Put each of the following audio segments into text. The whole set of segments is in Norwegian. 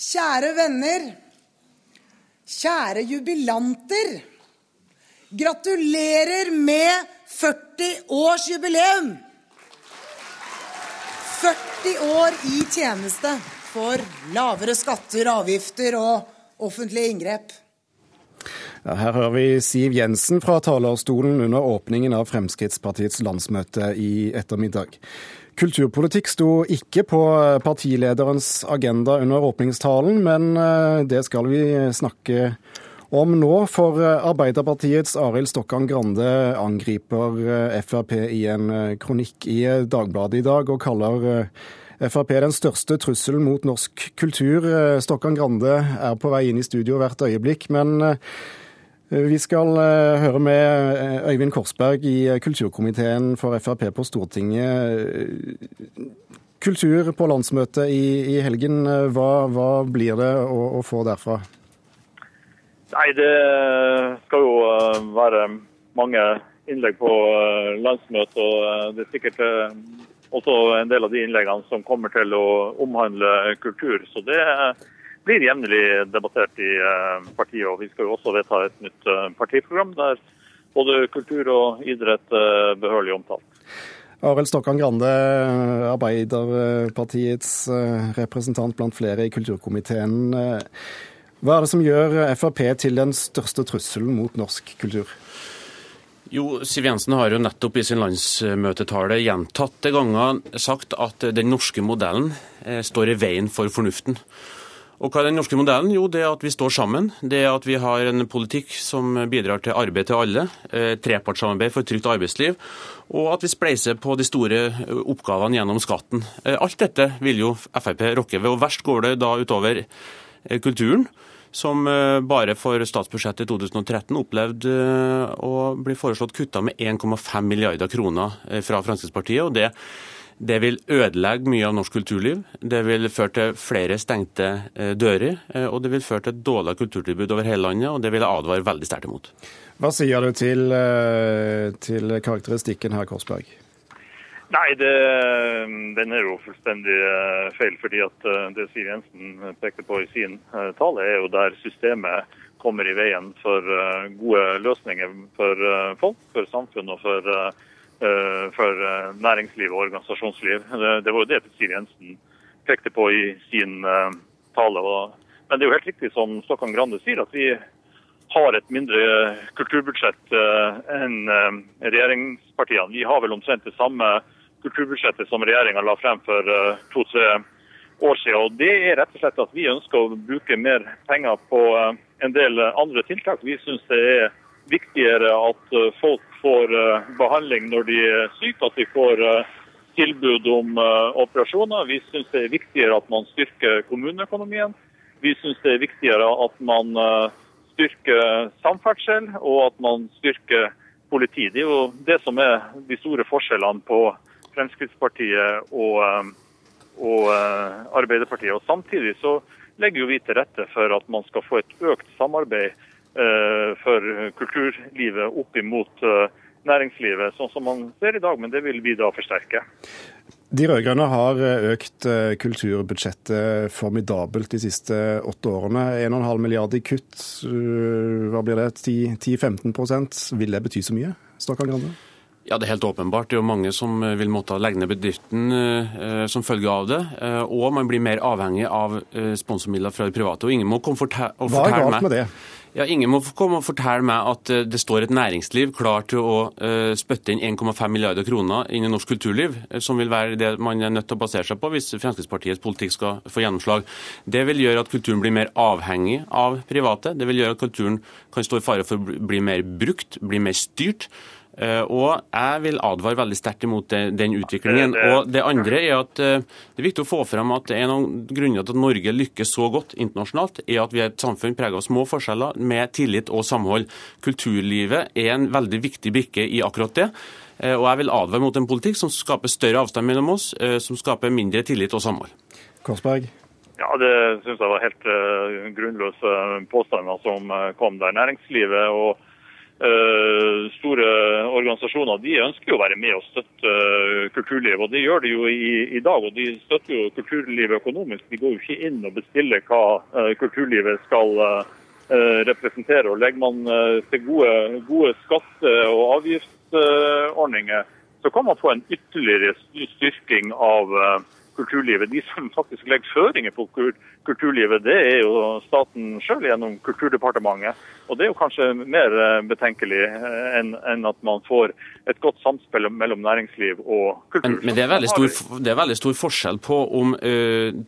Kjære venner. Kjære jubilanter. Gratulerer med 40 års jubileum! 40 år i tjeneste for lavere skatter, avgifter og offentlige inngrep. Ja, her hører vi Siv Jensen fra talerstolen under åpningen av Fremskrittspartiets landsmøte i ettermiddag. Kulturpolitikk sto ikke på partilederens agenda under åpningstalen, men eh, det skal vi snakke om nå, for Arbeiderpartiets Arild Stokkan Grande angriper eh, Frp i en eh, kronikk i Dagbladet i dag, og kaller Frp den største trusselen mot norsk kultur. Stokkan Grande er på vei inn i studio hvert øyeblikk, men vi skal eh, høre med eh, Øyvind Korsberg i eh, kulturkomiteen for Frp på Stortinget. Kultur på landsmøtet i helgen, hva, hva, blir det å, å, få derfra? Nei, Det skal jo være mange innlegg på landsmøtet. og Det er sikkert også en del av de innleggene som kommer til å omhandle kultur. Så det er blir jevnlig debattert i eh, partiet. og Vi skal jo også vedta et nytt eh, partiprogram der både kultur og idrett er eh, behørig omtalt. Arild Stokkan Grande, Arbeiderpartiets representant blant flere i kulturkomiteen. Hva er det som gjør Frp til den største trusselen mot norsk kultur? Jo, Siv Jensen har jo nettopp i sin landsmøtetale gjentatte ganger sagt at den norske modellen står i veien for fornuften. Og hva er den norske modellen? Jo, det er at vi står sammen. Det er at vi har en politikk som bidrar til arbeid til alle. Eh, trepartssamarbeid for et trygt arbeidsliv. Og at vi spleiser på de store eh, oppgavene gjennom skatten. Eh, alt dette vil jo Frp rokke ved. Og verst går det da utover kulturen som bare for statsbudsjettet i 2013 opplevde å bli foreslått kutta med 1,5 milliarder kroner fra Fremskrittspartiet. og det det vil ødelegge mye av norsk kulturliv. Det vil føre til flere stengte eh, dører, eh, og det vil føre til et dårligere kulturtilbud over hele landet. og Det vil jeg advare veldig sterkt imot. Hva sier du til, eh, til karakteristikken her, Korsberg? Nei, det, den er jo fullstendig feil. fordi at Det Siv Jensen pekte på i sin tale, er jo der systemet kommer i veien for gode løsninger for folk, for samfunn og for Eh, for eh, næringsliv og organisasjonsliv. Det var jo det Siv Jensen pekte på i sin eh, tale. Men det er jo helt riktig som Stokkan Grande sier, at vi har et mindre kulturbudsjett enn regjeringspartiene. Vi har vel omtrent det samme kulturbudsjettet som regjeringa la frem for to-tre år siden. Og det er rett og slett at vi ønsker å bruke mer penger på en del andre tiltak. Vi syns det er viktigere at folk får eh, behandling når de er syke, at de får eh, tilbud om eh, operasjoner. Vi syns det er viktigere at man styrker kommuneøkonomien. Vi syns det er viktigere at man styrker samferdsel, og at man styrker politi. Det er jo det som er de store forskjellene på Fremskrittspartiet og, og Arbeiderpartiet. Og Samtidig så legger vi til rette for at man skal få et økt samarbeid Eh, for kulturlivet opp imot eh, næringslivet, sånn som man ser i dag. Men det vil vi da forsterke. De rød-grønne har eh, økt kulturbudsjettet formidabelt de siste åtte årene. 1,5 milliard i kutt, hva blir det, 10-15% Vil det bety så mye? Stakkar Grande? Ja, Det er helt åpenbart. Det er jo mange som vil måtte legge ned bedriften eh, som følge av det. Eh, og man blir mer avhengig av eh, sponsormidler fra de private. Og ingen må komme og fortelle meg Hva er galt med det? Ja, Ingen må komme og fortelle meg at eh, det står et næringsliv klar til å uh, spytte inn 1,5 milliarder kroner inn i norsk kulturliv, eh, som vil være det man er nødt til å basere seg på hvis Fremskrittspartiets politikk skal få gjennomslag. Det vil gjøre at kulturen blir mer avhengig av private. Det vil gjøre at kulturen kan stå i fare for å bli mer brukt, bli mer styrt. Eh, og Jeg vil advare veldig sterkt imot den utviklingen. Og Det andre er at eh, det er viktig å få frem at en av grunnene til at Norge lykkes så godt internasjonalt, er at vi er et samfunn preget av små forskjeller, med tillit og samhold. Kulturlivet er en veldig viktig brikke i akkurat det. Eh, og Jeg vil advare mot en politikk som skaper større avstand mellom oss, som skaper mindre tillit og samhold. Korsberg. Ja, Det syns jeg var helt grunnløse påstander som kom der. Næringslivet og store organisasjoner de ønsker jo å være med og støtte kulturlivet. og Det gjør de jo i, i, dag. og De støtter jo kulturlivet økonomisk. De går jo ikke inn og bestiller hva kulturlivet skal representere. og Legger man til gode, gode skatte- og avgiftsordninger, så kan man få en ytterligere styrking av kulturlivet. De som faktisk legger føringer på kulturlivet, det er jo staten sjøl gjennom Kulturdepartementet. Og Det er jo kanskje mer eh, betenkelig eh, enn at man får et godt samspill mellom næringsliv og kultur. Men, men det, er stor, det, er veldig stor, forskjell på om ø,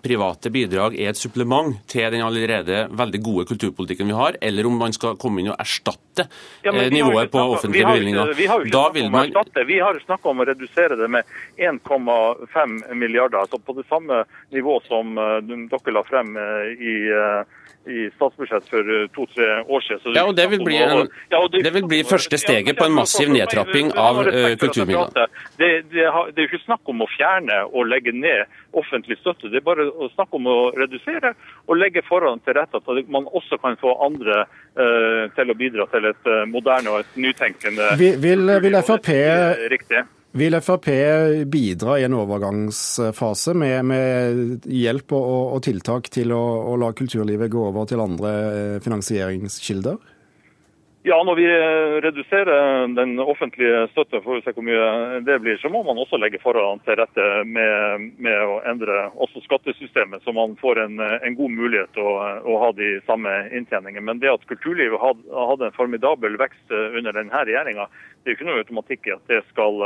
private bidrag er et supplement til den allerede veldig gode kulturpolitikken vi har, eller om man skal komme inn og erstatte ja, nivået på offentlige bevilgninger. Vi har jo ikke snakket om å vi har snakket om å redusere det med 1,5 milliarder. altså på det samme nivå som dere la frem i i statsbudsjett for eh, to-tre år siden. ja, og Det vil bli, en, ja, det, det vil bli første steget på en massiv nedtrapping av uh. Det, det, det, er jo ikke snakk om å fjerne og legge ned offentlig støtte. Det er bare å snakke om å redusere og legge forholdene til rette at man også kan få andre uh, til å bidra til et uh, moderne og et nytenkende Vil, vil, vil Frp. Vil Frp bidra i en overgangsfase med, med hjelp og, og, tiltak til å, å, la kulturlivet gå over til andre eh, finansieringskilder? Ja, Når vi reduserer den offentlige støtten, for å se hvor mye det blir, så må man også legge forholdene til rette med, med, å endre også skattesystemet, så man får en, en god mulighet til å, å, ha de samme inntjeningene. Men det at kulturlivet hadde, hadde en formidabel vekst under denne regjeringa, det er jo ikke noe automatikk i at det skal,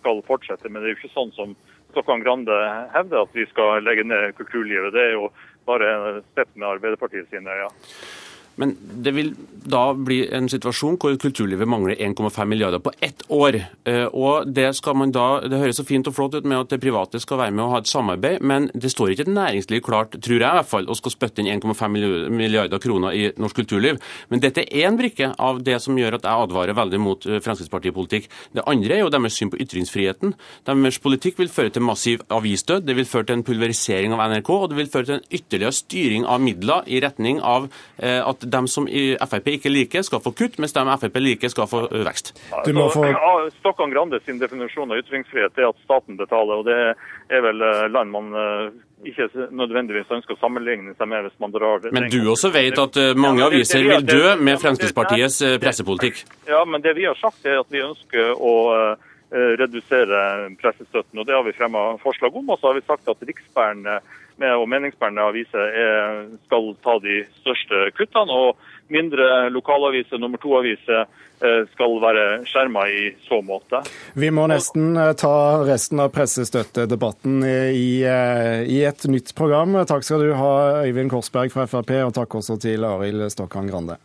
skal, fortsette. Men det er jo ikke sånn som Stokkan Grande hevder, at vi skal legge ned kulturlivet. Det er jo bare sett med Arbeiderpartiet sine øyne. Ja. Men det vil da bli en situasjon hvor kulturlivet mangler 1,5 milliarder på ett år. Eh, og Det skal man da, det høres så fint og flott ut med at det private skal være med og ha et samarbeid, men det står ikke et næringsliv klart, tror jeg i hvert fall, og skal spytte inn 1,5 milliarder kroner i norsk kulturliv. Men dette er en brikke av det som gjør at jeg advarer veldig mot eh, Fremskrittspartipolitikk. Det andre er jo deres syn på ytringsfriheten. Deres politikk vil føre til massiv avisdød, det vil føre til en pulverisering av NRK, og det vil føre til en ytterligere styring av midler i retning av eh, at de som i Frp ikke liker, skal få kutt, mens de Frp liker, skal få vekst. Du må få... Stokkan Grande sin definisjon av ytringsfrihet er at staten betaler. og Det er vel land man ikke nødvendigvis ønsker å sammenligne seg med hvis man drar det. Men du også vet at mange aviser vil dø med Fremskrittspartiets pressepolitikk? Ja, men det vi har sagt er at vi ønsker å redusere pressestøtten. og Det har vi fremma forslag om. Og så har vi sagt at riksbærende med og meningsbærende aviser er, skal ta de største kuttene. Og mindre lokalaviser, nummer to-aviser, eh, skal være skjerma i så måte. Vi må nesten eh, ta resten av pressestøttedebatten i, eh, i et nytt program. Takk skal du ha, Øyvind Korsberg fra Frp, og takk også til Arild Stokkan Grande.